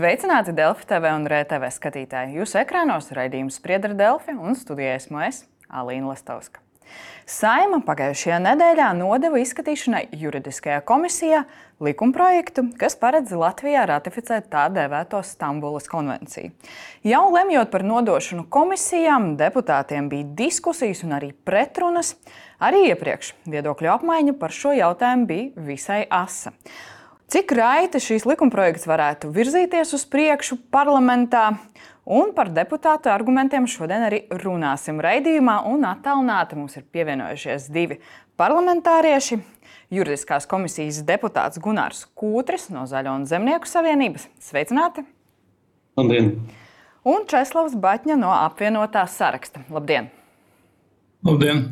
Sveicināti Delfi TV un RTV skatītāji. Jūsu ekrānos raidījums Spriedra Delfi un studijā esmu es, Alīna Lastovska. Saima pagājušajā nedēļā nodeva izskatīšanai juridiskajā komisijā likumprojektu, kas paredz Latvijā ratificēt tā dēvēto Stambulas konvenciju. Jau lemjot par nodošanu komisijām, deputātiem bija diskusijas un arī pretrunas. Arī iepriekš viedokļu apmaiņa par šo jautājumu bija visai asa. Cik raiti šīs likumprojekts varētu virzīties uz priekšu parlamentā? Un par deputātu argumentiem šodien arī runāsim raidījumā. Un attālināti mums ir pievienojušies divi parlamentārieši. Juridiskās komisijas deputāts Gunārs Kūtris no Zaļo un Zemnieku savienības. Sveicināti! Labdien! Un Česlavs Batņa no apvienotā saraksta. Labdien! Labdien!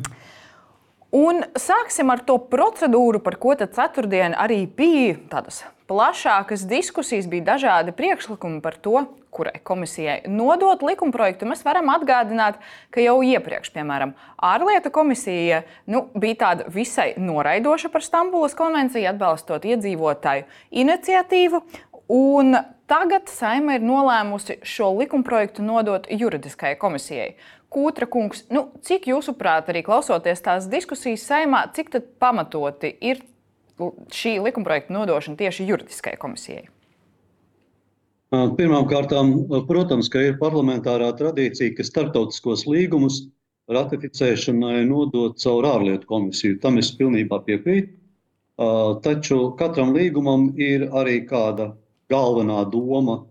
Un sāksim ar to procedūru, par ko ceturtdien arī bija tādas plašākas diskusijas, bija dažādi priekšlikumi par to, kurai komisijai nodot likumprojektu. Mēs varam atgādināt, ka jau iepriekš, piemēram, ārlietu komisija nu, bija tāda visai noraidoša par Stambulas konvenciju, atbalstot iedzīvotāju iniciatīvu. Un tagad Saima ir nolēmusi šo likumprojektu nodot juridiskajai komisijai. Kūtra kungs, nu, cik jūsuprāt, arī klausoties tās diskusijas saimā, cik pamatoti ir šī likumprojekta nodošana tieši juridiskai komisijai? Pirmkārt, protams, ka ir parlamentārā tradīcija, ka starptautiskos līgumus ratificēšanai nodot caur ārlietu komisiju. Tam es pilnībā piekrītu. Taču katram līgumam ir arī kāda galvenā doma,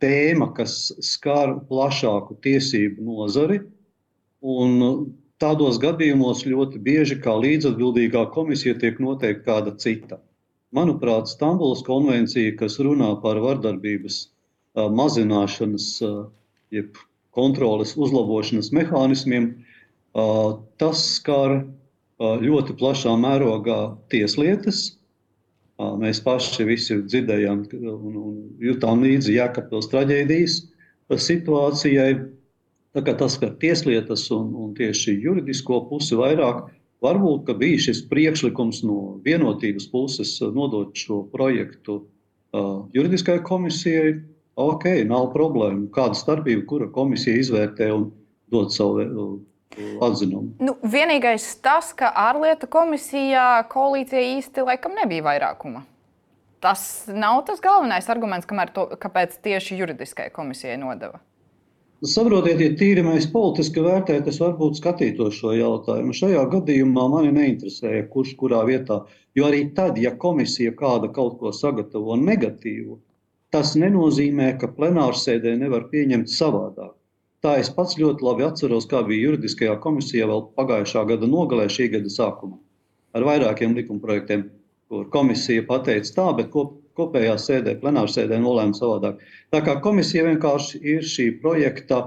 tēma, kas skar plašāku tiesību nozari. Un tādos gadījumos ļoti bieži kā līdzatbildīgā komisija tiek noteikta kāda cita. Manuprāt, Stambulas konvencija, kas runā par vardarbības mazināšanas, jeb kontroles uzlabošanas mehānismiem, tas skar ļoti plašā mērogā tieslietas. Mēs paši visi dzirdējām un jutām līdzi Jēkabpils traģēdijas situācijai, Tas, ka tieslietas un, un tieši juridisko pusi vairāk, varbūt bija šis priekšlikums no vienotības puses nodot šo projektu uh, juridiskajai komisijai. Ok, nav problēmu. Kāda starpība, kura komisija izvērtē un dod savu uh, atzinumu? Nu, vienīgais tas, ka ārlietu komisijā koalīcija īsti laikam nebija vairākuma. Tas nav tas galvenais arguments, to, kāpēc tieši juridiskai komisijai nodeva. Saprotiet, ja tīri mēs politiski vērtējam, es varbūt skatītos šo jautājumu. Šajā gadījumā mani neinteresēja, kurš kurā vietā. Jo arī tad, ja komisija kāda kaut ko sagatavo negatīvu, tas nenozīmē, ka plenārsēdē nevar pieņemt savādāk. Tā es pats ļoti labi atceros, kā bija juridiskajā komisijā vēl pagājušā gada nogalē, šī gada sākumā, ar vairākiem likumprojektiem, kur komisija pateica tā, bet ko kopējā sēdē, plenārsēdē nolēma savādāk. Tā kā komisija vienkārši ir šī projekta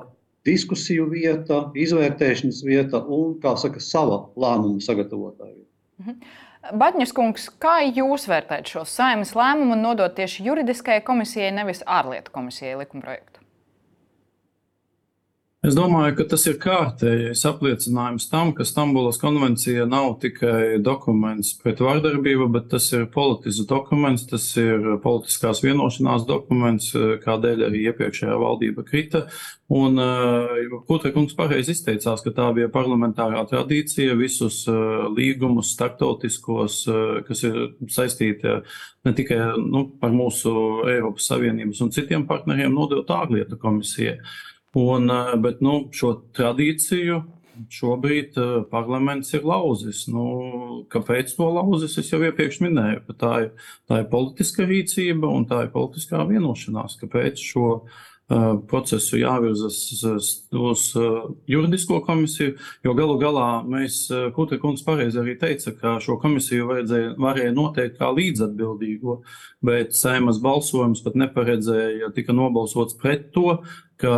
diskusiju vieta, izvērtēšanas vieta un, kā saka, sava lēmuma sagatavotāja. Mhm. Batņas kungs, kā jūs vērtējat šo saimnes lēmumu un nodot tieši juridiskajai komisijai, nevis ārlietu komisijai likumprojektu? Es domāju, ka tas ir kārtējais apliecinājums tam, ka Stambulas konvencija nav tikai dokuments pret vardarbību, bet tas ir politisks dokuments, tas ir politiskās vienošanās dokuments, kādēļ arī iepriekšējā valdība krita. Un uh, Kutra kungs pareizi izteicās, ka tā bija parlamentārā tradīcija visus uh, līgumus starptautiskos, uh, kas ir saistīti ne tikai nu, par mūsu Eiropas Savienības un citiem partneriem, nodot ārlietu komisijai. Un, eh, bet nu, šo tradīciju šobrīd uh, parlaments ir lauzis. Nu, kāpēc to lauzis? Es jau iepriekš minēju, tā ir, tā ir politiska rīcība un tā ir politiskā vienošanās. Kāpēc šo uh, procesu jāvirzas uz, uh, juridisko komisiju? Jo galu galā mēs, uh, Kutra kungs pareizi arī teica, ka šo komisiju vajadzēja, varēja noteikt kā līdzatbildīgo, bet saimas balsojums pat neparedzēja, tika nobalsots pret to, ka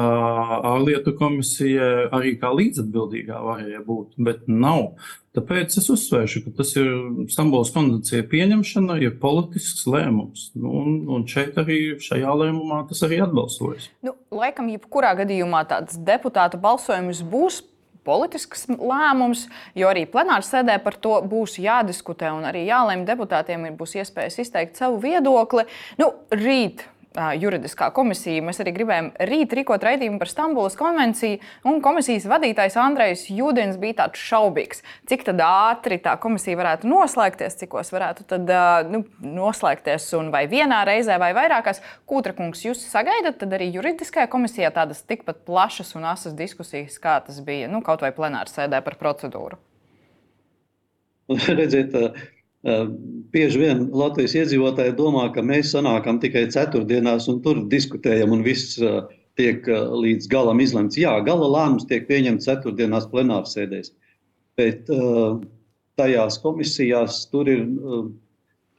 ārlietu komisija arī kā līdzatbildīgā varēja būt, bet nav. Tāpēc es uzsvēršu, ka tas ir Stambulas konvencija pieņemšana, ir politisks lēmums. Nu, un, un šeit arī šajā lēmumā tas arī atbalstojas. Nu, laikam, jebkurā gadījumā tāds deputātu balsojums būs politisks lēmums, jo arī plenāra sēdē par to būs jādiskutē un arī jālemj deputātiem, ir būs iespējas izteikt savu viedokli. Nu, rīt juridiskā komisija. Mēs arī gribējām rīt rīkot raidījumu par Stambulas konvenciju, un komisijas vadītājs Andrejs Jūdens bija tāds šaubīgs, cik ātri tā komisija varētu noslēgties, cikos varētu tad, nu, noslēgties, un vai vienā reizē vai vairākās. Kūtra kungs, jūs sagaidat arī juridiskajā komisijā tādas tikpat plašas un asas diskusijas, kā tas bija nu, kaut vai plenāra sēdē par procedūru? Redziet, Bieži vien Latvijas iedzīvotāji domā, ka mēs sanākam tikai ceturtdienās un tur diskutējam, un viss tiek līdz galam izlemts. Jā, gala lēmums tiek pieņemts ceturtdienās plenārsēdēs, bet tajās komisijās tur ir,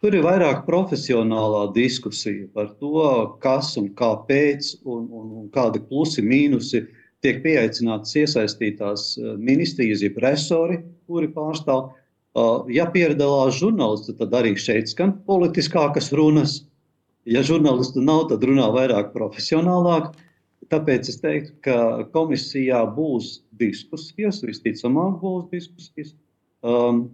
tur ir vairāk profesionālā diskusija par to, kas un kāpēc, un, un, un kādi plusi, mīnusi tiek pieaicinātas iesaistītās ministrijas, jeb resori, kuri pārstāv Ja piedalās žurnālisti, tad arī šeit skan politiskākas runas. Ja žurnālistu nav, tad runā vairāk profesionālāk. Tāpēc es teiktu, ka komisijā būs diskusijas, visticamāk, būs diskusijas. Um,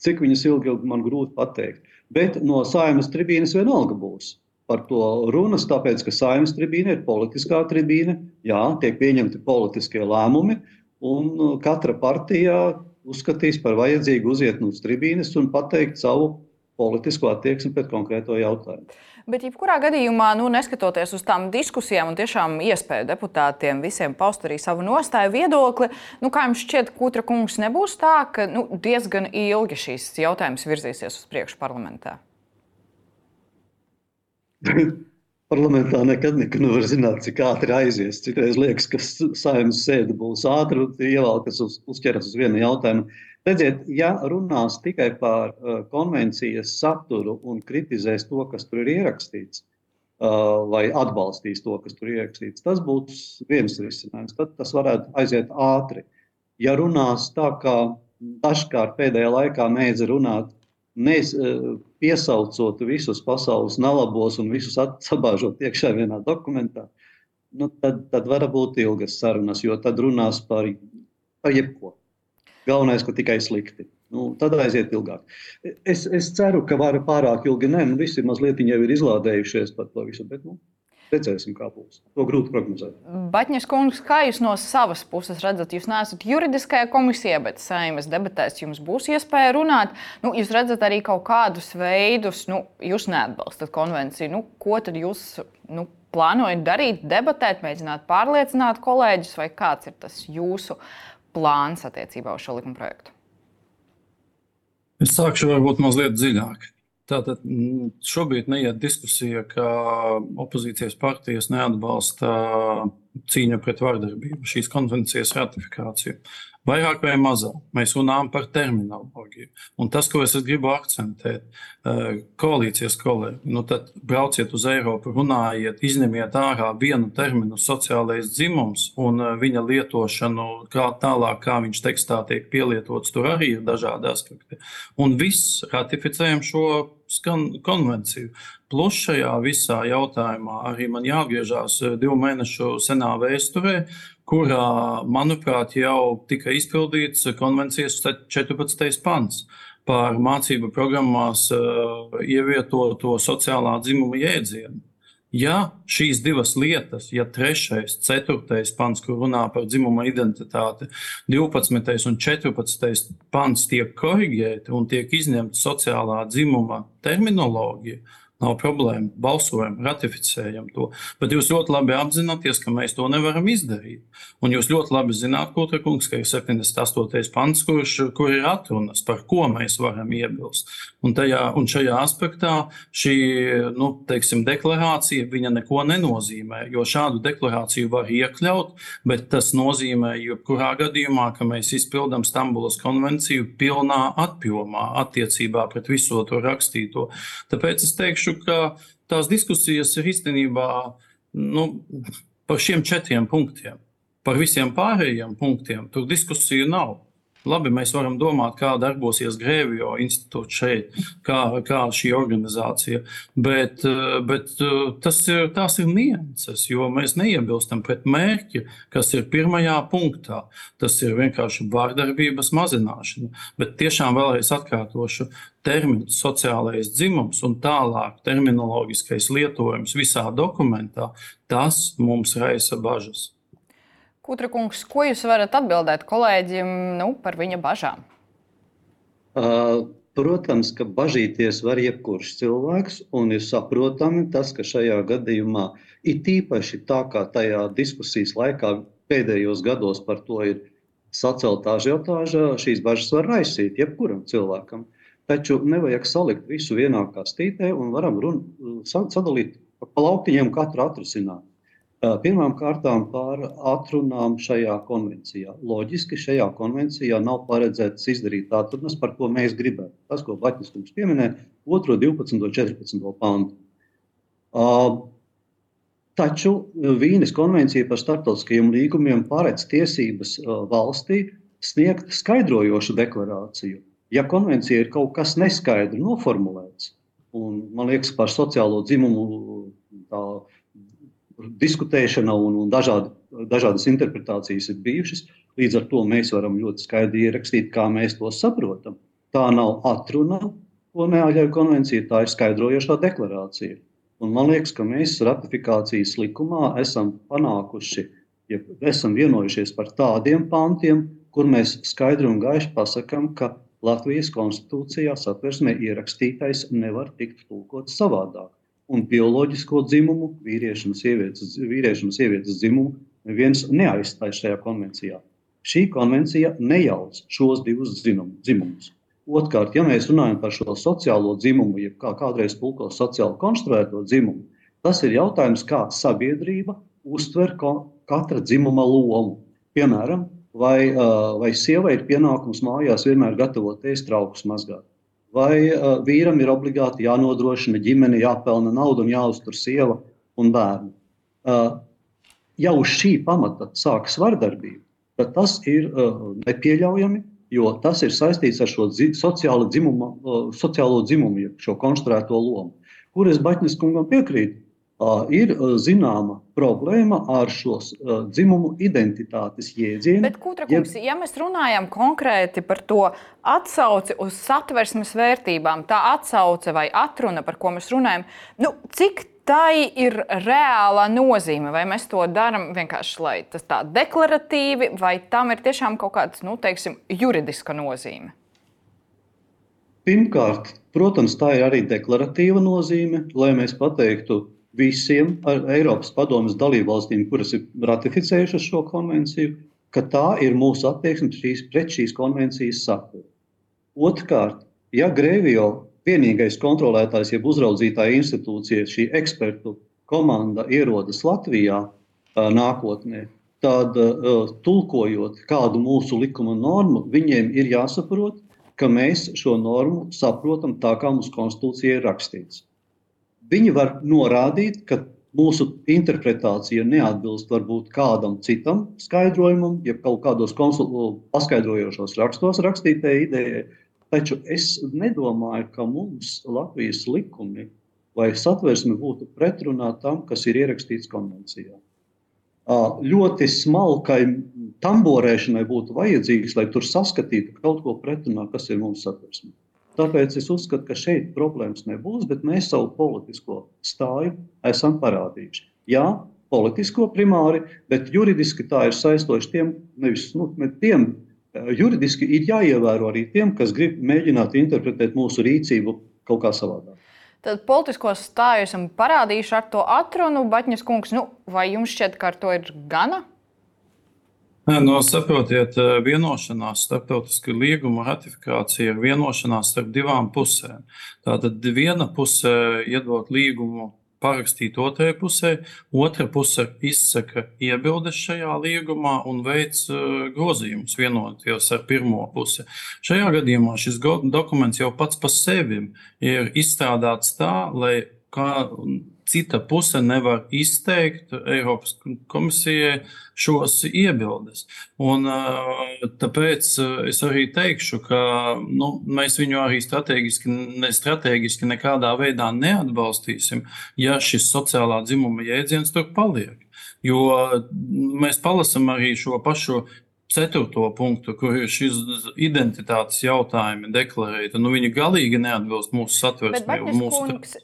cik viņas ilgi, man grūti pateikt. Bet no saimas tribīnes vienalga būs par to runas, tāpēc ka saimas tribīne ir politiskā tribīne. Jā, tiek pieņemti politiskie lēmumi, un katra partija uzskatīs par vajadzīgu uziet no tribīnes un pateikt savu politisko attieksmi pret konkrēto jautājumu. Bet, jebkurā gadījumā, nu, neskatoties uz tām diskusijām un tiešām iespēju deputātiem visiem paust arī savu nostāju viedokli, nu, kā jums šķiet, Kutra kungs, nebūs tā, ka nu, diezgan ilgi šīs jautājums virzīsies uz priekšu parlamentā? Parlamentā nekad nevar zināt, cik ātri aizies. Citreiz liekas, ka saimnes sēde būs ātra, ievelkas uz, uzķeras uz vienu jautājumu. Redziet, ja runās tikai par uh, konvencijas saturu un kritizēs to, kas tur ir ierakstīts, uh, vai atbalstīs to, kas tur ir ierakstīts, tas būtu viens risinājums. Tad tas varētu aiziet ātri. Ja runās tā, kā dažkārt pēdējā laikā mēdz runāt, mēs uh, piesaucot visus pasaules nelabos un visus sabāžot iekšā vienā dokumentā, nu, tad, tad var būt ilgas sarunas, jo tad runās par, par jebko. Galvenais, ka tikai slikti. Nu, tad aiziet ilgāk. Es, es ceru, ka var pārāk ilgi. Nē, nu, visi mazliet jau ir izlādējušies par to visu. Bet, nu, Redzēsim, kā būs. To grūti prognozēt. Batņas kungs, kā jūs no savas puses redzat, jūs neesat juridiskajā komisijā, bet saimnes debatēs jums būs iespēja runāt. Nu, jūs redzat arī kaut kādus veidus, nu, jūs neatbalstat konvenciju. Nu, ko tad jūs nu, plānojat darīt, debatēt, mēģināt pārliecināt kolēģus, vai kāds ir tas jūsu plāns attiecībā uz šo likuma projektu? Es sākšu varbūt mazliet dziļāk. Tātad mm, šobrīd neiet diskusija, ka opozīcijas partijas neatbalsta cīņu pret vardarbību, šīs konvencijas ratifikāciju. Vairāk vai mazāk mēs runājam par terminoloģiju. Un tas, ko es gribu akcentēt, eh, koalīcijas kolēģi, nu tad brauciet uz Eiropu, runājiet, izņemiet ārā vienu terminu sociālais dzimums un eh, viņa lietošanu kā tālāk, kā viņš tekstā tiek pielietots, tur arī ir dažādi aspekti. Un viss ratificējam šo konvenciju. Plus šajā visā jautājumā arī man jāatgriežas eh, divu mēnešu senā vēsturē, kurā, manuprāt, jau tika izpildīts konvencijas 14. pants par mācību programmās uh, ievietoto sociālā dzimuma jēdzienu. Ja šīs divas lietas, ja trešais, ceturtais pants, kur runā par dzimuma identitāti, 12. un 14. pants tiek korrigēti un tiek izņemta sociālā dzimuma terminoloģija, Nav problēma. Balsojam, ratificējam to. Bet jūs ļoti labi apzināties, ka mēs to nevaram izdarīt. Un jūs ļoti labi zināt, Kultūra kungs, ka ir 78. pants, kurš, kur ir atrunas, par ko mēs varam iebilst. Un, tajā, un šajā aspektā šī nu, teiksim, deklarācija neko nenozīmē, jo šādu deklarāciju var iekļaut, bet tas nozīmē, jebkurā gadījumā, ka mēs izpildām Stambulas konvenciju pilnā apjomā attiecībā pret visu to rakstīto. Tāpēc es teikšu, teikšu, ka tās diskusijas ir īstenībā nu, par šiem četriem punktiem. Par visiem pārējiem punktiem tur diskusiju nav. Labi, mēs varam domāt, kā darbosies Grēvijo institūts šeit, kā, kā šī organizācija, bet, eh, bet eh, tas ir, ir nianses, jo mēs neiebilstam pret mērķi, kas ir pirmajā punktā. Tas ir vienkārši vārdarbības mazināšana. Bet tiešām vēlreiz atkārtošu, termins sociālais dzimums un tālāk terminoloģiskais lietojums visā dokumentā, tas mums raisa bažas. Kutra kungs, ko jūs varat atbildēt kolēģim nu, par viņa bažām? Uh, protams, ka bažīties var jebkurš cilvēks, un ir saprotami tas, ka šajā gadījumā it īpaši tā kā tajā diskusijas laikā pēdējos gados par to ir sacelta ažiotāža, šīs bažas var raisīt jebkuram cilvēkam. Taču nevajag salikt visu vienā kastītē un varam run, sadalīt pa lauktiņiem katru atrisināt. Pirmām kārtām par atrunām šajā konvencijā. Loģiski šajā konvencijā nav paredzēts izdarīt atrunas, par ko mēs gribētu. Tas, ko Baķis kungs pieminēja, 2, 12, 14 pantu. Taču Vīnes konvencija par starptautiskajiem līgumiem paredz tiesības valstī sniegt skaidrojošu deklarāciju. Ja konvencija ir kaut kas neskaidri noformulēts, un man liekas, par sociālo dzimumu diskutēšana un, un dažādi, dažādas interpretācijas ir bijušas. Līdz ar to mēs varam ļoti skaidri ierakstīt, kā mēs to saprotam. Tā nav atruna, ko neaļauj konvencija, tā ir skaidrojošā deklarācija. Un man liekas, ka mēs ratifikācijas likumā esam panākuši, ja esam vienojušies par tādiem pantiem, kur mēs skaidri un gaiši pasakām, ka Latvijas konstitūcijā satversmē ierakstītais nevar tikt tulkots savādāk un bioloģisko dzimumu, vīriešu un sievietes, vīriešu un sievietes dzimumu, neviens neaizstāj šajā konvencijā. Šī konvencija nejauc šos divus dzimumus. Otrkārt, ja mēs runājam par šo sociālo dzimumu, jeb kā kādreiz tulko sociāli konstruēto dzimumu, tas ir jautājums, kā sabiedrība uztver katra dzimuma lomu. Piemēram, vai, vai sievai ir pienākums mājās vienmēr gatavot ēst traukus mazgāt vai uh, vīram ir obligāti jānodrošina ģimene, jāpelna nauda un jāuztur sieva un bērni. Uh, ja uz šī pamata sākas vardarbība, tad tas ir uh, nepieļaujami, jo tas ir saistīts ar šo dzi sociālo dzimumu, uh, sociālo dzimumu, šo konstruēto lomu. Kur es Baņķis kungam piekrītu? Ir zināma problēma ar šo dzimumu identitātes jēdzienu. Bet, Kutra, kungs, ja mēs runājam konkrēti par to atsauci uz satversmes vērtībām, tā atsauce vai atruna, par ko mēs runājam, nu, cik tai ir reāla nozīme, vai mēs to darām vienkārši, lai tas tā deklaratīvi, vai tam ir tiešām kaut kāda, nu, teiksim, juridiska nozīme? Pirmkārt, protams, tā ir arī deklaratīva nozīme, lai mēs pateiktu, visiem Eiropas Padomes dalībvalstīm, kuras ir ratificējušas šo konvenciju, ka tā ir mūsu attieksme šīs, pret šīs konvencijas saturu. Otrkārt, ja Grēvijo vienīgais kontrolētājs, jeb uzraudzītāja institūcija, šī ekspertu komanda ierodas Latvijā nākotnē, tad tulkojot kādu mūsu likuma normu, viņiem ir jāsaprot, ka mēs šo normu saprotam tā, kā mūsu konstitūcija ir rakstīts. Viņi var norādīt, ka mūsu interpretācija neatbilst varbūt kādam citam skaidrojumam, ja kaut kādos paskaidrojošos rakstos rakstītajai idejai. Taču es nedomāju, ka mums Latvijas likumi vai satversme būtu pretrunā tam, kas ir ierakstīts konvencijā. Ļoti smalkai tamborēšanai būtu vajadzīgs, lai tur saskatītu kaut ko pretrunā, kas ir mūsu satversme. Tāpēc es uzskatu, ka šeit problēmas nebūs, bet mēs savu politisko stāju esam parādījuši. Jā, politisko primāri, bet juridiski tā ir saistoši tiem, nevis nu, tiem, eh, juridiski ir jāievēro arī tiem, kas grib mēģināt interpretēt mūsu rīcību kaut kā savādāk. Tad politisko stāju esam parādījuši ar to atrunu, Batņas kungs, nu, vai jums šķiet, ka ar to ir gana? No, saprotiet, vienošanās, starptautiska līguma ratifikācija ir vienošanās starp divām pusēm. Tātad viena puse iedod līgumu parakstīt otrai pusē, otra puse izsaka iebildes šajā līgumā un veic uh, grozījumus vienoties ar pirmo pusi. Šajā gadījumā šis dokuments jau pats par sevi ir izstrādāts tā, lai kā cita puse nevar izteikt Eiropas komisijai šos iebildes. Un, tāpēc es arī teikšu, ka nu, mēs viņu arī strateģiski, ne strateģiski nekādā veidā neatbalstīsim, ja šis sociālā dzimuma jēdziens tur paliek. Jo mēs palasām arī šo pašu ceturto punktu, kur ir šis identitātes jautājumi deklarēti. Nu, viņi galīgi neatbilst mūsu satversmē. Mūsu... Kungs,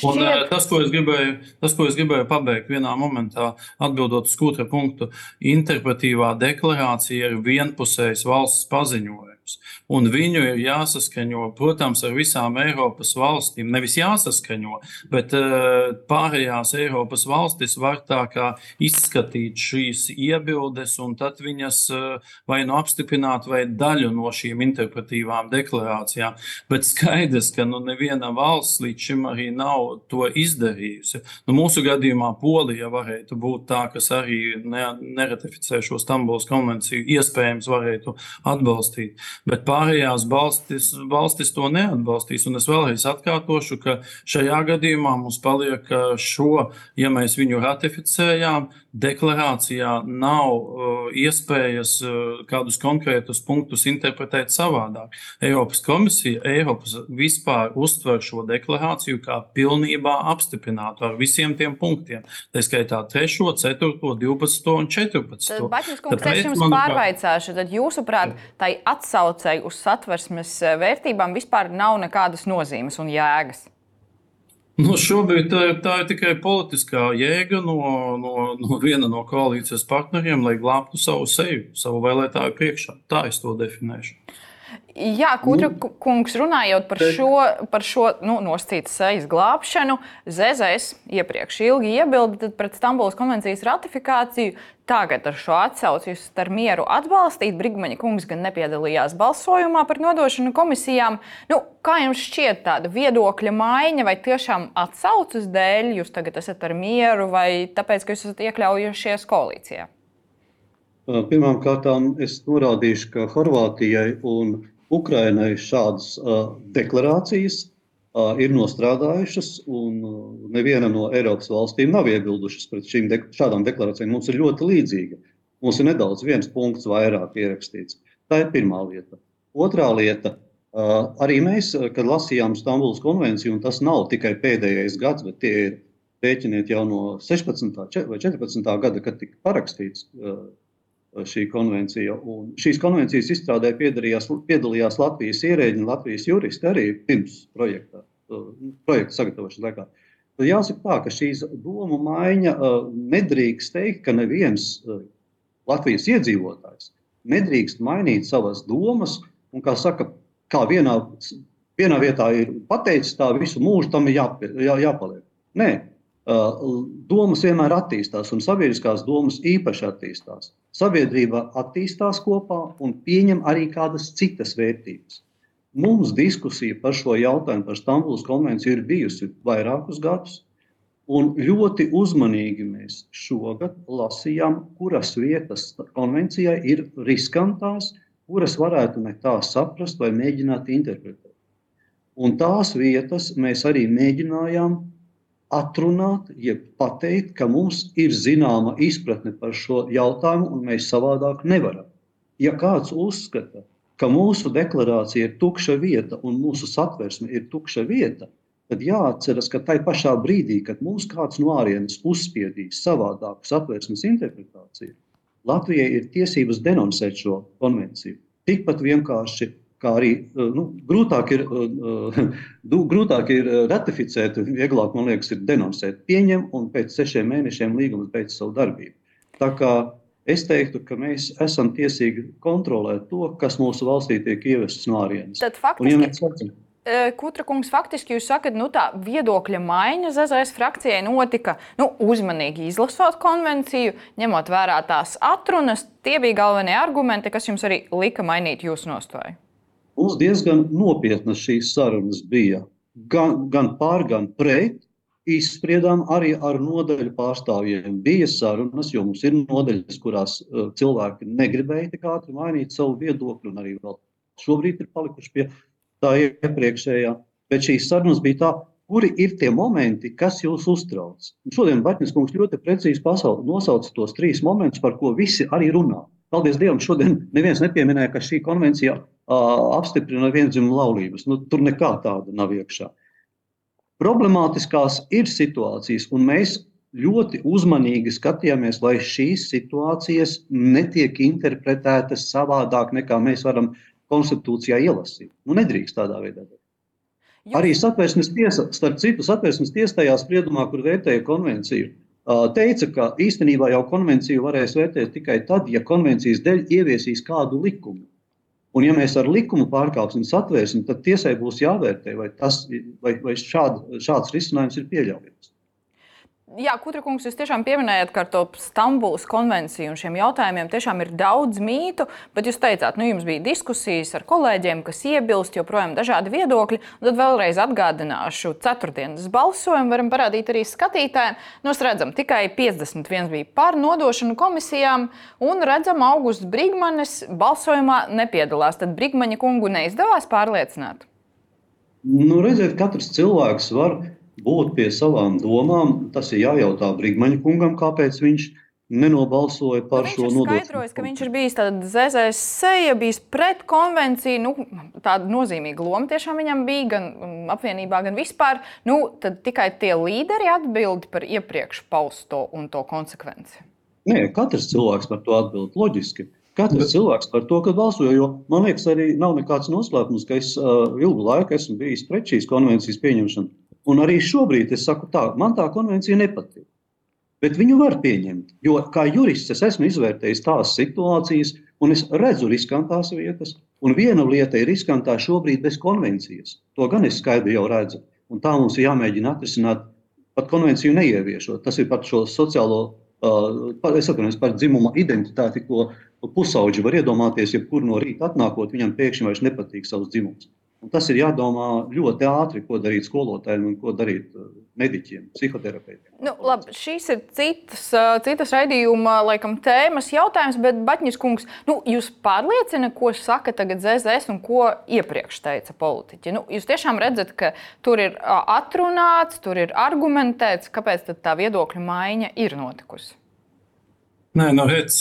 šķiet... Un, tas, ko es gribēju, tas, ko es gribēju pabeigt vienā momentā, atbildot uz kūtra punktu, interpretīvā deklarācija ir vienpusējs valsts paziņojums jautājums. Un viņu ir jāsaskaņo, protams, ar visām Eiropas valstīm. Nevis jāsaskaņo, bet uh, pārējās Eiropas valstis var tā kā izskatīt šīs iebildes, un tad viņas uh, vai nu apstiprināt, vai daļu no šīm interpretīvām deklarācijām. Bet skaidrs, ka nu, neviena valsts līdz šim arī nav to izdarījusi. Nu, mūsu gadījumā Polija varētu būt tā, kas arī ne, neratificē šo Stambulas konvenciju, iespējams, varētu atbalstīt bet pārējās valstis, valstis to neatbalstīs. Un es vēlreiz atkārtošu, ka šajā gadījumā mums paliek šo, ja mēs viņu ratificējām, deklarācijā nav uh, iespējas uh, kādus konkrētus punktus interpretēt savādāk. Eiropas komisija, Eiropas vispār uztver šo deklarāciju kā pilnībā apstiprinātu ar visiem tiem punktiem. Tā skaitā 3, 4, 12 un 14. Baķis kungs, es jums pārvaicāšu, tad jūsuprāt, tai atsaucēji uz satversmes vērtībām vispār nav nekādas nozīmes un jēgas? Nu, šobrīd tā, tā ir tikai politiskā jēga no, no, no viena no koalīcijas partneriem, lai glābtu savu seju, savu vēlētāju priekšā. Tā es to definēšu. Jā, Kudra nu, kungs, runājot par šo, par šo nu, nosacītas sejas glābšanu, ZZS iepriekš ilgi iebilda pret Stambulas konvencijas ratifikāciju. Tagad ar šo atsauci jūs ar mieru atbalstīt. Brigmaņa kungs gan nepiedalījās balsojumā par nodošanu komisijām. Nu, kā jums šķiet tāda viedokļa maiņa, vai tiešām atsaucas dēļ jūs tagad esat ar mieru, vai tāpēc, ka jūs esat iekļaujušies koalīcijā? Pirmkārt, es norādīšu, ka Horvātijai un Ukrainai šādas deklarācijas ir nostrādājušas, un neviena no Eiropas valstīm nav iebildušas pret šīm de šādām deklarācijām. Mums ir ļoti līdzīga. Mums ir nedaudz viens punkts vairāk ierakstīts. Tā ir pirmā lieta. Otrā lieta. Arī mēs, kad lasījām Stambulas konvenciju, un tas nav tikai pēdējais gads, bet tie ir rēķiniet jau no 16. vai 14. gada, kad tika parakstīts šī konvencija. Un šīs konvencijas izstrādē piedalījās Latvijas ierēģi un Latvijas juristi arī pirms projekta, projekta sagatavošanas laikā. Jāsaka tā, ka šīs domu maiņa nedrīkst teikt, ka neviens Latvijas iedzīvotājs nedrīkst mainīt savas domas un, kā saka, kā vienā, vienā vietā ir pateicis, tā visu mūžu tam ir jāpie, jā, jāpaliek. Nē, domas vienmēr attīstās, un sabiedriskās domas īpaši attīstās. Sabiedrība attīstās kopā un pieņem arī kādas citas vērtības. Mums diskusija par šo jautājumu, par Stambulas konvenciju, ir bijusi vairākus gadus. Un ļoti uzmanīgi mēs šogad lasījām, kuras vietas konvencijai ir riskantās, kuras varētu ne tā saprast vai mēģināt interpretēt. Un tās vietas mēs arī mēģinājām atrunāt, jeb pateikt, ka mums ir zināma izpratne par šo jautājumu, un mēs savādāk nevaram. Ja kāds uzskata, ka mūsu deklarācija ir tukša vieta un mūsu satversme ir tukša vieta, tad jāatceras, ka tajā pašā brīdī, kad mums kāds no ārienes uzspiedīs savādāku satversmes interpretāciju, Latvijai ir tiesības denoncēt šo konvenciju. Tikpat vienkārši kā arī eh, nu, grūtāk, ir, uh, grūtāk ir ratificēt, vieglāk, man liekas, ir denoncēt. Pieņem un pēc sešiem mēnešiem līgums beidz savu darbību. Tā kā es teiktu, ka mēs esam tiesīgi kontrolēt to, kas mūsu valstī tiek ievests no ārienes. Tad faktiski. Kutra kungs, faktiski jūs sakat, nu tā viedokļa maiņa ZZS frakcijai notika nu, uzmanīgi izlasot konvenciju, ņemot vērā tās atrunas. Tie bija galvenie argumenti, kas jums arī lika mainīt jūsu nostāju. Mums diezgan nopietnas šīs sarunas bija. Gan, gan pār, gan pret. Izspriedām arī ar nodaļu pārstāvjiem. Bija sarunas, jo mums ir nodaļas, kurās uh, cilvēki negribēja tik ātri mainīt savu viedokli, un arī vēl šobrīd ir palikuši pie tā iepriekšējā. Bet šīs sarunas bija tā, kuri ir tie momenti, kas jūs uztrauc. Un šodien Batņas kungs ļoti precīzi nosauca tos trīs momentus, par ko visi arī runā. Paldies Dievam, šodien neviens nepieminēja, ka šī konvencija uh, apstiprina vienzimumu laulības. Nu, tur nekā tāda nav iekšā. Problemātiskās ir situācijas, un mēs ļoti uzmanīgi skatījāmies, lai šīs situācijas netiek interpretētas savādāk, nekā mēs varam konstitūcijā ielasīt. Nu, nedrīkst tādā veidā. Arī satversmes tiesa, starp citu, satversmes tiesa tajā spriedumā, kur vērtēja konvenciju, teica, ka īstenībā jau konvenciju varēs vērtēt tikai tad, ja konvencijas dēļ ieviesīs kādu likumu. Un, ja mēs ar likumu pārkāpsim satvērsmi, tad tiesai būs jāvērtē, vai, tas, vai, vai šād, šāds risinājums ir pieļaujams. Jā, Kutra kungs, jūs tiešām pieminējat, ka ar to Stambulas konvenciju un šiem jautājumiem tiešām ir daudz mītu, bet jūs teicāt, nu jums bija diskusijas ar kolēģiem, kas iebilst, joprojām dažādi viedokļi. Tad vēlreiz atgādināšu, ceturtdienas balsojumu varam parādīt arī skatītājiem. Mēs redzam, tikai 51 bija par nodošanu komisijām, un redzam, Augusts Brigmanis balsojumā nepiedalās. Tad Brigmaņa kungu neizdevās pārliecināt. Nu, redziet, katrs cilvēks var būt pie savām domām. Tas ir jājautā Brigmaņa kungam, kāpēc viņš nenobalsoja par nu, šo nodokli. Viņš ir skaidrojis, ka viņš ir bijis ZZS seja, bijis pret konvenciju. Nu, tāda nozīmīga loma tiešām viņam bija gan um, apvienībā, gan vispār. Nu, tad tikai tie līderi atbild par iepriekš pausto un to konsekvenci. Nē, katrs cilvēks par to atbild loģiski. Katrs Bet... cilvēks par to, ka balsoja, jo man liekas, arī nav nekāds noslēpums, ka es uh, ilgu laiku esmu bijis pret šīs konvencijas pieņemšanu. Un arī šobrīd es saku, tā, man tā konvencija nepatīk. Bet viņu var pieņemt, jo kā jurists es esmu izvērtējis tās situācijas, un es redzu riskantās vietas. Un viena lieta ir riskantā šobrīd bez konvencijas. To gan es skaidri jau redzu. Un tā mums ir jāmēģina atrisināt, pat konvenciju neieviešot. Tas ir par šo sociālo, uh, es atvainojos par dzimuma identitāti, ko pusauģi var iedomāties, jebkur no rīta atnākot, viņam pēkšņi vairs nepatīk savs dzimums. Tas ir jādomā ļoti ātri, ko darīt skolotājiem un ko darīt uh, mediķiem, psihoterapeitiem. Nu, labi, šīs ir citas, uh, citas raidījuma laikam, tēmas jautājums, bet Batņas kungs, nu, jūs pārliecina, ko saka tagad ZZS un ko iepriekš teica politiķi? Nu, jūs tiešām redzat, ka tur ir uh, atrunāts, tur ir argumentēts, kāpēc tā viedokļa maiņa ir notikusi. Nē, nu, redz,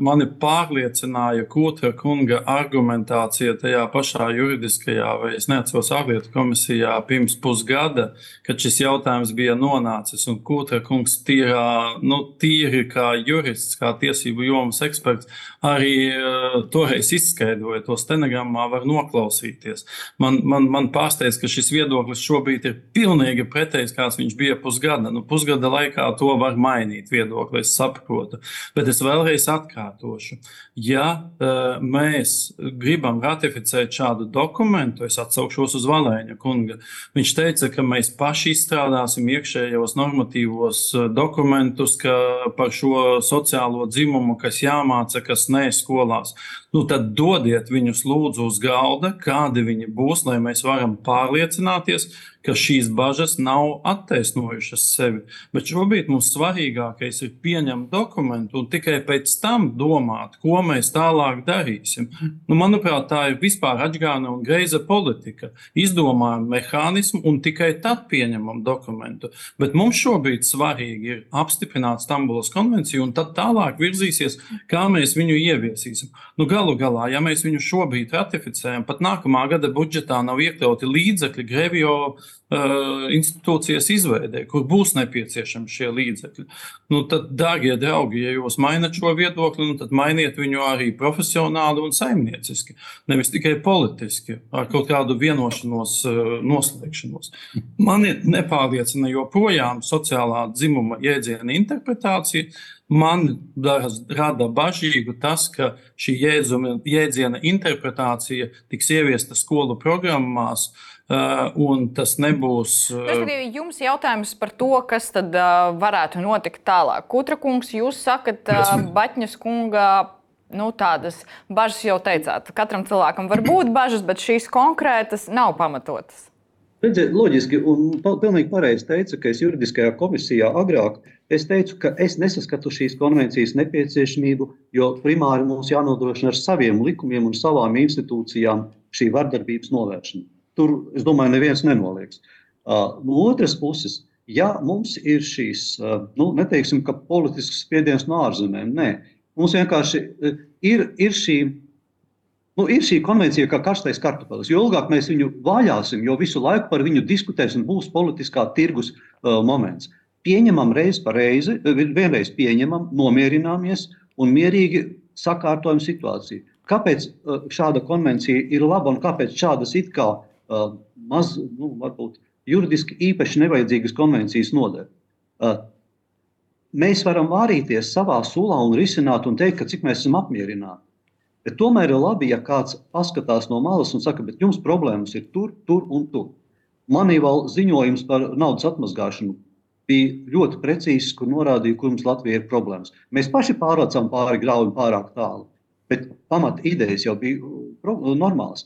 mani pārliecināja Kūtra kunga argumentācija tajā pašā juridiskajā, vai es neatceros, ārlietu komisijā pirms pusgada, kad šis jautājums bija nonācis. Un Kūtra kungs tīrā, nu, tīri kā jurists, kā tiesību jomas eksperts, arī uh, toreiz izskaidroja to stenogrammā, var noklausīties. Man, man, man pārsteidz, ka šis viedoklis šobrīd ir pilnīgi pretējs, kāds viņš bija pusgada. Nu, pusgada laikā to var mainīt viedokli, es saprotu. Bet es vēlreiz atkārtošu, ja uh, mēs gribam ratificēt šādu dokumentu, es atsaukšos uz Valēņa kunga. Viņš teica, ka mēs paši izstrādāsim iekšējos normatīvos e, dokumentus par šo sociālo dzimumu, kas jāmāca, kas nē skolās. Nu, tad dodiet viņus lūdzu uz galda, kādi viņi būs, lai mēs varam pārliecināties, ka šīs bažas nav attaisnojušas sevi. Bet šobrīd mums svarīgākais ir pieņemt dokumentu un tikai pēc tam domāt, ko mēs tālāk darīsim. Nu, manuprāt, tā ir vispār atgāna un greiza politika. Izdomājam mehānismu un tikai tad pieņemam dokumentu. Bet mums šobrīd svarīgi ir apstiprināt Stambulas konvenciju un tad tālāk virzīsies, kā mēs viņu ieviesīsim. Nu, galu galā, ja mēs viņu šobrīd ratificējam, pat nākamā gada budžetā nav iekļauti līdzekļi Grevio institūcijas izveidē, kur būs nepieciešami šie līdzekļi. Nu, tad, dārgie draugi, ja jūs mainat šo viedokli, nu, tad mainiet viņu arī profesionāli un saimnieciski, nevis tikai politiski, ar kaut kādu vienošanos, uh, noslēgšanos. Mani nepārliecina joprojām sociālā dzimuma jēdziena interpretācija. Man rada bažīgu tas, ka šī jēdzuma, jēdziena interpretācija tiks ieviesta skolu programmās, uh, un tas nebūs. Tas arī jums jautājums par to, kas tad uh, varētu notikt tālāk. Kutra kungs, jūs sakat, Batņas kunga nu, tādas bažas jau teicāt. Katram cilvēkam var būt bažas, bet šīs konkrētas nav pamatotas. Redziet, loģiski un pilnīgi pareizi teica, ka es juridiskajā komisijā agrāk es teicu, ka es nesaskatu šīs konvencijas nepieciešamību, jo primāri mums jānodrošina ar saviem likumiem un savām institūcijām šī vardarbības novēršana. Tur, es domāju, neviens nenoliedz. No otras puses, ja mums ir šīs, nu, neteiksim, ka politisks spiediens no ārzemēm, nē, mums vienkārši ir, ir šī. Nu, ir šī konvencija kā karstais kartupelis. Jo ilgāk mēs viņu vaļāsim, jo visu laiku par viņu diskutēsim, būs politiskā tirgus uh, moments. Pieņemam reizi pa reizi, vienreiz pieņemam, nomierināmies un mierīgi sakārtojam situāciju. Kāpēc uh, šāda konvencija ir laba un kāpēc šādas it kā uh, maz, nu, varbūt juridiski īpaši nevajadzīgas konvencijas noder? Uh, mēs varam vārīties savā sulā un risināt un teikt, ka cik mēs esam apmierināti. Bet tomēr ir labi, ja kāds paskatās no malas un saka, bet jums problēmas ir tur, tur un tur. Manī vēl ziņojums par naudas atmazgāšanu bija ļoti precīzs, kur norādīja, kur mums Latvijā ir problēmas. Mēs paši pārvācām pāri graujam pārāk tālu, bet pamat idejas jau bija uh, normālas.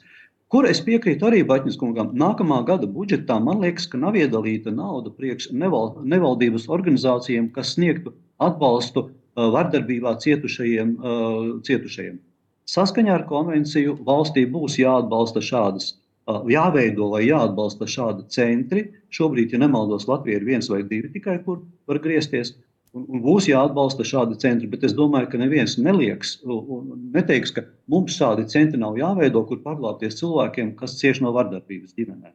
Kur es piekrītu arī Baņķis kungam, nākamā gada budžetā man liekas, ka nav iedalīta nauda priekš neval, nevaldības organizācijām, kas sniegtu atbalstu uh, vardarbībā cietušajiem. Uh, cietušajiem. Saskaņā ar konvenciju valstī būs jāatbalsta šādas jāveido vai jāatbalsta šādi centri. Šobrīd, ja nemaldos, Latvija ir viens vai divi tikai, kur var griezties. Un, un būs jāatbalsta šādi centri, bet es domāju, ka neviens nelieks neteiks, ka mums šādi centri nav jāveido, kur paglābties cilvēkiem, kas cieš no vardarbības ģimenē.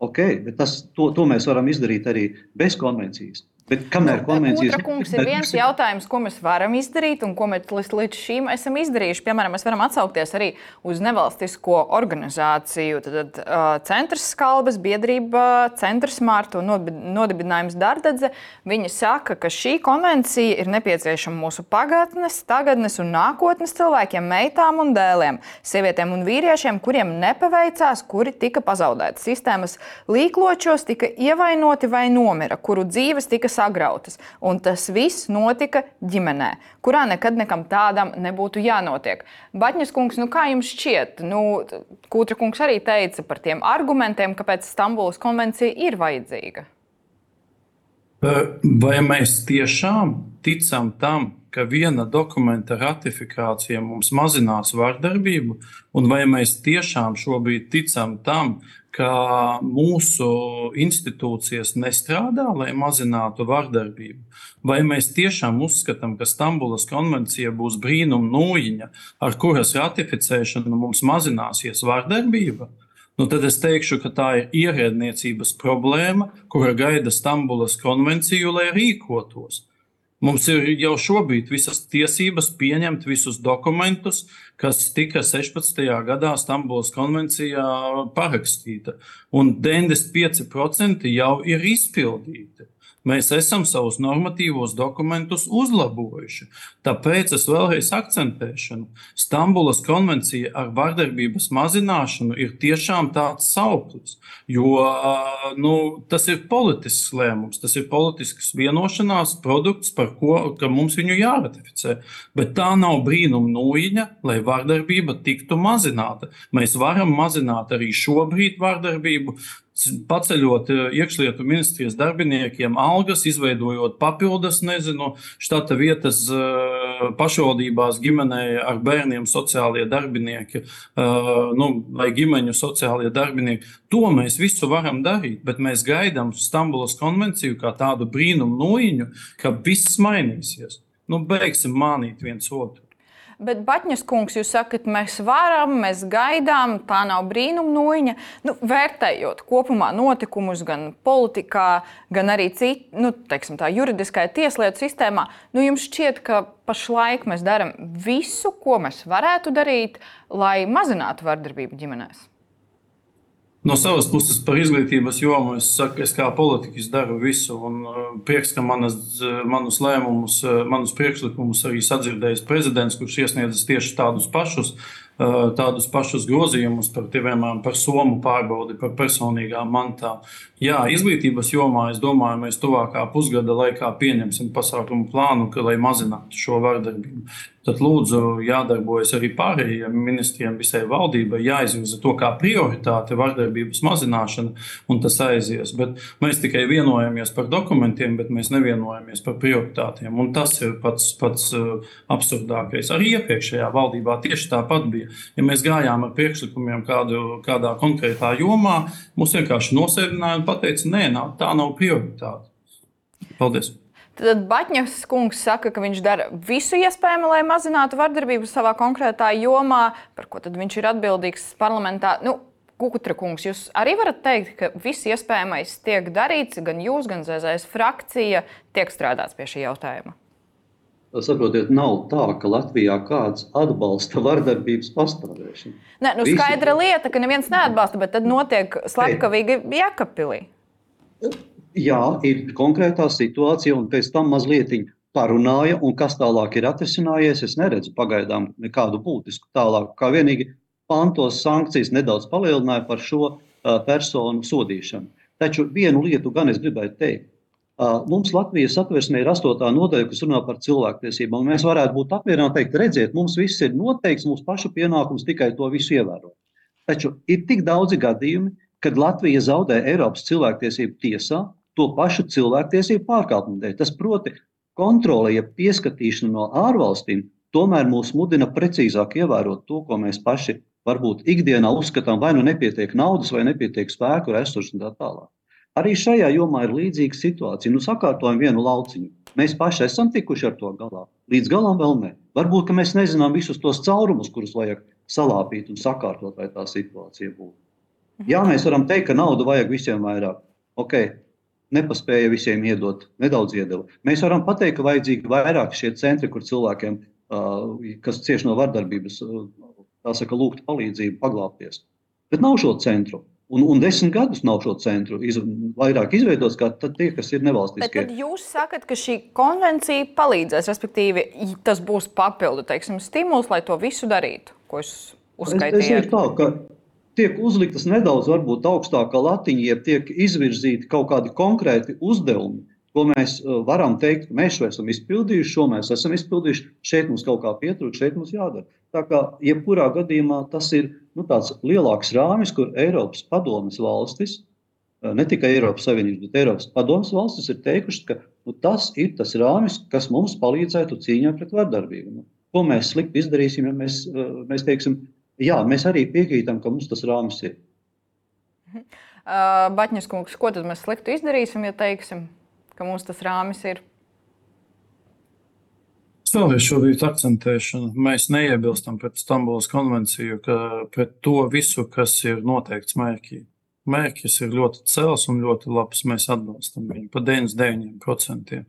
Ok, bet tas, to, to mēs varam izdarīt arī bez konvencijas. Bet kamēr konvencijas ir? Kungs, ir viens jautājums, ko mēs varam izdarīt un ko mēs līdz, šim esam izdarījuši. Piemēram, mēs varam atsaukties arī uz nevalstisko organizāciju. Tad uh, Centrs Skalbas, biedrība Centrs Mārta un nodibinājums Dardedze. Viņi saka, ka šī konvencija ir nepieciešama mūsu pagātnes, tagadnes un nākotnes cilvēkiem, meitām un dēliem, sievietēm un vīriešiem, kuriem nepaveicās, kuri tika pazaudēti. Sistēmas līkločos tika ievainoti vai nomira, kuru dzīves tika sagrautas. Un tas viss notika ģimenē, kurā nekad nekam tādam nebūtu jānotiek. Batņas kungs, nu kā jums šķiet? Nu, Kūtra kungs arī teica par tiem argumentiem, kāpēc Stambulas konvencija ir vajadzīga. Vai mēs tiešām ticam tam, ka viena dokumenta ratifikācija mums mazinās vardarbību, un vai mēs tiešām šobrīd ticam tam, ka mūsu institūcijas nestrādā, lai mazinātu vardarbību? Vai mēs tiešām uzskatām, ka Stambulas konvencija būs brīnuma nūjiņa, ar kuras ratificēšanu mums mazināsies vardarbība? Nu, tad es teikšu, ka tā ir ierēdniecības problēma, kura gaida Stambulas konvenciju, lai rīkotos. Mums ir jau šobrīd visas tiesības pieņemt visus dokumentus, kas tika 16. gadā Stambulas konvencijā parakstīta, un 95% jau ir izpildīti. Mēs esam savus normatīvos dokumentus uzlabojuši. Tāpēc es vēlreiz akcentēšu, ka Stambulas konvencija ar vardarbības mazināšanu ir tiešām tāds sauklis. Jo nu, tas ir politisks lēmums, tas ir politisks vienošanās produkts, par ko mums viņu jāratificē. Bet tā nav brīnuma nūjiņa, lai vardarbība tiktu mazināta. Mēs varam mazināt arī šobrīd vardarbību paceļot eh, iekšlietu ministrijas darbiniekiem algas, izveidojot papildus, nezinu, štata vietas eh, pašvaldībās ģimenē ar bērniem sociālie darbinieki, eh, nu, vai ģimeņu sociālie darbinieki. To mēs visu varam darīt, bet mēs gaidām Stambulas konvenciju kā tādu brīnumu noīņu, ka viss mainīsies. Nu, beigsim mānīt viens otru. Bet, Batņas kungs, jūs sakat, mēs varam, mēs gaidām, tā nav brīnuma noiņa. Nu, vērtējot kopumā notikumus gan politikā, gan arī cit, nu, teiksim, tā, juridiskajā tieslietu sistēmā, nu, jums šķiet, ka pašlaik mēs darām visu, ko mēs varētu darīt, lai mazinātu vardarbību ģimenēs. No savas puses, par izglītības jomu es saku, es kā politiķis daru visu. Un uh, prieks, ka manas, uh, manus lēmumus, uh, manus priekšlikumus arī sadzirdējis prezidents, kurš iesniedzis tieši tādus pašus, tādus pašus grozījumus par, piemēram, par somu pārbaudi, par personīgām mantām. Jā, izglītības jomā, es domāju, mēs tuvākā pusgada laikā pieņemsim pasākumu plānu, ka, lai mazinātu šo vardarbību. Tad lūdzu jādarbojas arī pārējiem ministriem, visai valdībai, jāizvirza to kā prioritāte vardarbības mazināšana, un tas aizies. Bet mēs tikai vienojamies par dokumentiem, bet mēs nevienojamies par prioritātiem. Un tas ir pats, pats uh, absurdākais. Arī iepriekšējā valdībā tieši tāpat bija. Ja mēs gājām ar priekšlikumiem kādu, kādā konkrētā jomā, mums vienkārši nosēdināja un teica, nē, tā nav prioritāte. Paldies! Tad Batņevs kungs saka, ka viņš dara visu iespējamo, lai mazinātu vardarbību savā konkrētā jomā, par ko viņš ir atbildīgs parlamentā. Nu, Kukutra kungs, jūs arī varat teikt, ka viss iespējamais tiek darīts, gan jūs, gan ZZS frakcija tiek strādāts pie šī jautājuma. Saprotiet, nav tā, ka Latvijā kāds atbalsta vardarbības pastāvēšanu. Nē, nu skaidra Visi... lieta, ka neviens neatbalsta, bet tad notiek slepkavīgi Jēkabpilī jā, ir konkrētā situācija, un pēc tam mazliet parunāja, un kas tālāk ir atrisinājies, es neredzu pagaidām nekādu būtisku tālāk. Kā vienīgi pantos sankcijas nedaudz palielināja par šo uh, personu sodīšanu. Taču vienu lietu gan es gribēju teikt. Uh, mums Latvijas atversmē ir astotā nodaļa, kas runā par cilvēktiesībām. Mēs varētu būt apmierināti, teikt, redziet, mums viss ir noteikts, mūsu pašu pienākums tikai to visu ievērot. Taču ir tik daudzi gadījumi, kad Latvija zaudē Eiropas cilvēktiesību tiesā, to pašu cilvēktiesību pārkāpumu dēļ. Tas proti, kontrole, ja pieskatīšana no ārvalstīm, tomēr mūs mudina precīzāk ievērot to, ko mēs paši varbūt ikdienā uzskatām, vai nu nepietiek naudas, vai nepietiek spēku, resursu un tā tālāk. Arī šajā jomā ir līdzīga situācija. Nu, sakārtojam vienu lauciņu. Mēs paši esam tikuši ar to galā. Līdz galam vēl ne. Varbūt mēs nezinām visus tos caurumus, kurus vajag salāpīt un sakārtot, lai tā situācija būtu. Jā, mēs varam teikt, ka naudu vajag visiem vairāk. Okay nepaspēja visiem iedot, nedaudz iedeva. Mēs varam pateikt, ka vajadzīgi vairāk šie centri, kur cilvēkiem, kas cieši no vardarbības, tā saka, lūgt palīdzību, paglābties. Bet nav šo centru. Un, un desmit gadus nav šo centru iz, vairāk izveidots, kā tie, kas ir nevalstiskie. Bet tad jūs sakat, ka šī konvencija palīdzēs, respektīvi, tas būs papildu teiksim, stimuls, lai to visu darītu, ko es uzskaitīju. Es, es tā, ka tiek uzliktas nedaudz augstākā latiņa, ja tiek izvirzīti kaut kādi konkrēti uzdevumi, ko mēs uh, varam teikt, ka mēs šo esam izpildījuši, šo mēs esam izpildījuši, šeit mums kaut kā pietrūkst, šeit mums jādara. Tā kā jebkurā gadījumā tas ir nu, tāds lielāks rāmis, kur Eiropas padomas valstis, uh, ne tikai Eiropas Savienības, bet Eiropas padomas valstis ir teikušas, ka nu, tas ir tas rāmis, kas mums palīdzētu cīņā pret vardarbību. Nu, ko mēs slikti izdarīsim, ja mēs, uh, mēs teiksim, jā, mēs arī piekrītam, ka mums tas rāmis ir. Uh, Baņķis kungs, ko tad mēs sliktu izdarīsim, ja teiksim, ka mums tas rāmis ir? Es vēlreiz šobrīd akcentēšu, mēs neiebilstam pret Stambulas konvenciju, ka pret to visu, kas ir noteikts mērķī. Mērķis ir ļoti cels un ļoti labs. Mēs atbalstam viņu par 99%.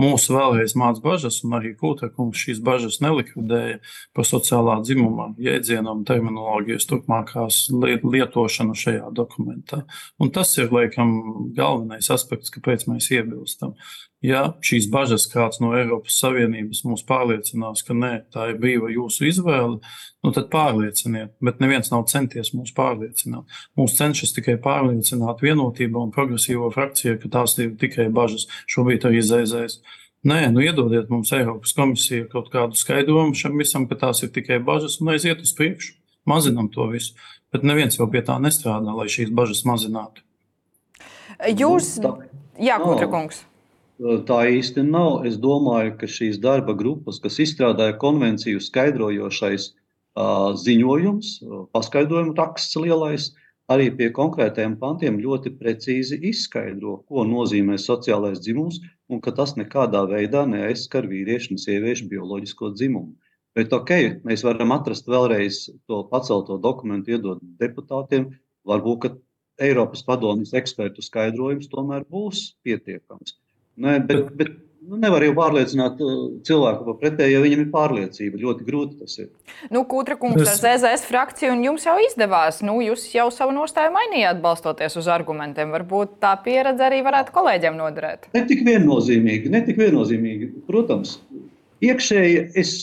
Mūsu vēlreiz māca bažas, un arī Kūtekungs šīs bažas nelikvidēja par sociālā dzimuma jēdzienu un terminoloģijas turpmākās lietošanu šajā dokumentā. Un tas ir, laikam, galvenais aspekts, kāpēc mēs iebilstam. Ja šīs bažas kāds no Eiropas Savienības mums pārliecinās, ka nē, tā ir brīva jūsu izvēle, nu tad pārlieciniet. Bet neviens nav centies mūs pārliecināt. Mūs cenšas tikai pārliecināt vienotība un progresīvo frakcija, ka tās ir tikai bažas. Šobrīd arī zēzēs. Nē, nu iedodiet mums Eiropas komisija kaut kādu skaidrojumu šam visam, ka tās ir tikai bažas un aiziet uz priekšu. Mazinam to visu. Bet neviens jau pie tā nestrādā, lai šīs bažas mazinātu. Jūs, Jā, Kutra kungs. Tā īsti nav. Es domāju, ka šīs darba grupas, kas izstrādāja konvenciju skaidrojošais uh, ziņojums, paskaidrojumu raksts lielais, arī pie konkrētiem pantiem ļoti precīzi izskaidro, ko nozīmē sociālais dzimums un ka tas nekādā veidā neaizskar vīriešu un sieviešu bioloģisko dzimumu. Bet, ok, mēs varam atrast vēlreiz to pacelto dokumentu, iedot deputātiem. Varbūt Eiropas padomjas ekspertu skaidrojums tomēr būs pietiekams. Nē, bet, bet nu, nevar jau pārliecināt uh, cilvēku par pretēju, ja viņam ir pārliecība. Ļoti grūti tas ir. Nu, Kūtra kungs ar ZZS frakciju, un jums jau izdevās. Nu, jūs jau savu nostāju mainījāt, balstoties uz argumentiem. Varbūt tā pieredze arī varētu kolēģiem noderēt. Ne tik viennozīmīgi, ne tik viennozīmīgi. Protams, iekšēji es,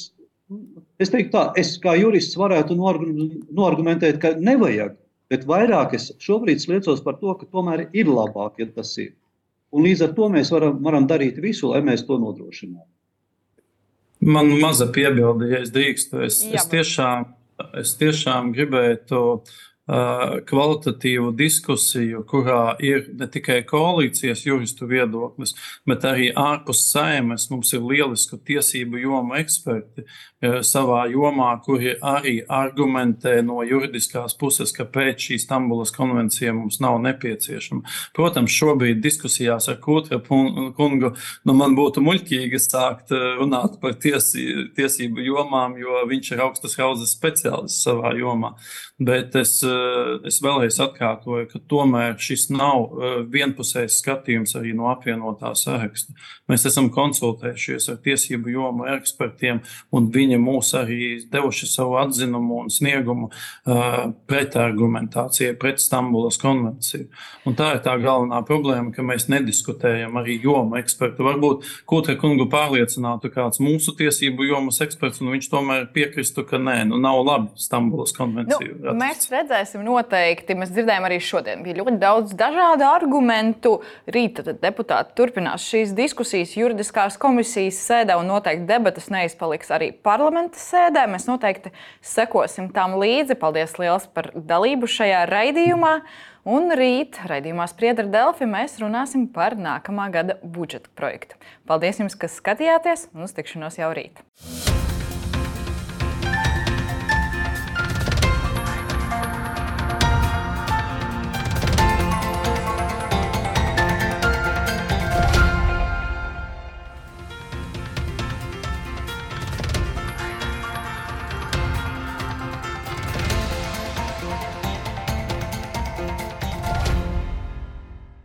es teiktu tā, es kā jurists varētu noargumentēt, ka nevajag. Bet vairāk es šobrīd sliecos par to, ka tomēr ir labāk, ja tas ir. Un līdz ar to mēs varam, varam darīt visu, lai mēs to nodrošinātu. Man maza piebilde, ja es drīkstu. Es, Jā, es, tiešām, es tiešām gribētu uh, kvalitatīvu diskusiju, kurā ir ne tikai koalīcijas juristu viedoklis, bet arī ārpus saimes. Mums ir lieliski tiesību jomu eksperti savā jomā, kuri arī argumentē no juridiskās puses, kāpēc šī Stambulas konvencija mums nav nepieciešama. Protams, šobrīd diskusijās ar Kūtra kungu nu, man būtu muļķīgi sākt runāt par tiesi, tiesību jomām, jo viņš ir augstas raudzes speciālists savā jomā. Bet es Eh, es vēlreiz atkārtoju, ka tomēr šis nav eh, vienpusējs skatījums arī no apvienotā saraksta. Mēs esam konsultējušies ar tiesību jomu ekspertiem, un viņi mūs arī devuši savu atzinumu un sniegumu eh, pretargumentācijai pret Stambulas konvenciju. Un tā ir tā galvenā problēma, ka mēs nediskutējam arī jomu ekspertu. Varbūt Kūtra kungu pārliecinātu kāds mūsu tiesību jomas eksperts, un viņš tomēr piekristu, ka nē, nu nav labi Stambulas konvenciju. Nu, mēs redzēsim noteikti. Mēs dzirdējām arī šodien. Bija ļoti daudz dažādu argumentu. Rīt deputāti turpinās šīs diskusijas juridiskās komisijas sēdē, un noteikti debatas neizpaliks arī parlamenta sēdē. Mēs noteikti sekosim tam līdzi. Paldies liels par dalību šajā raidījumā. Un rīt raidījumā Spriedra Delfi mēs runāsim par nākamā gada budžeta projektu. Paldies jums, kas skatījāties, un uz tikšanos jau rīt!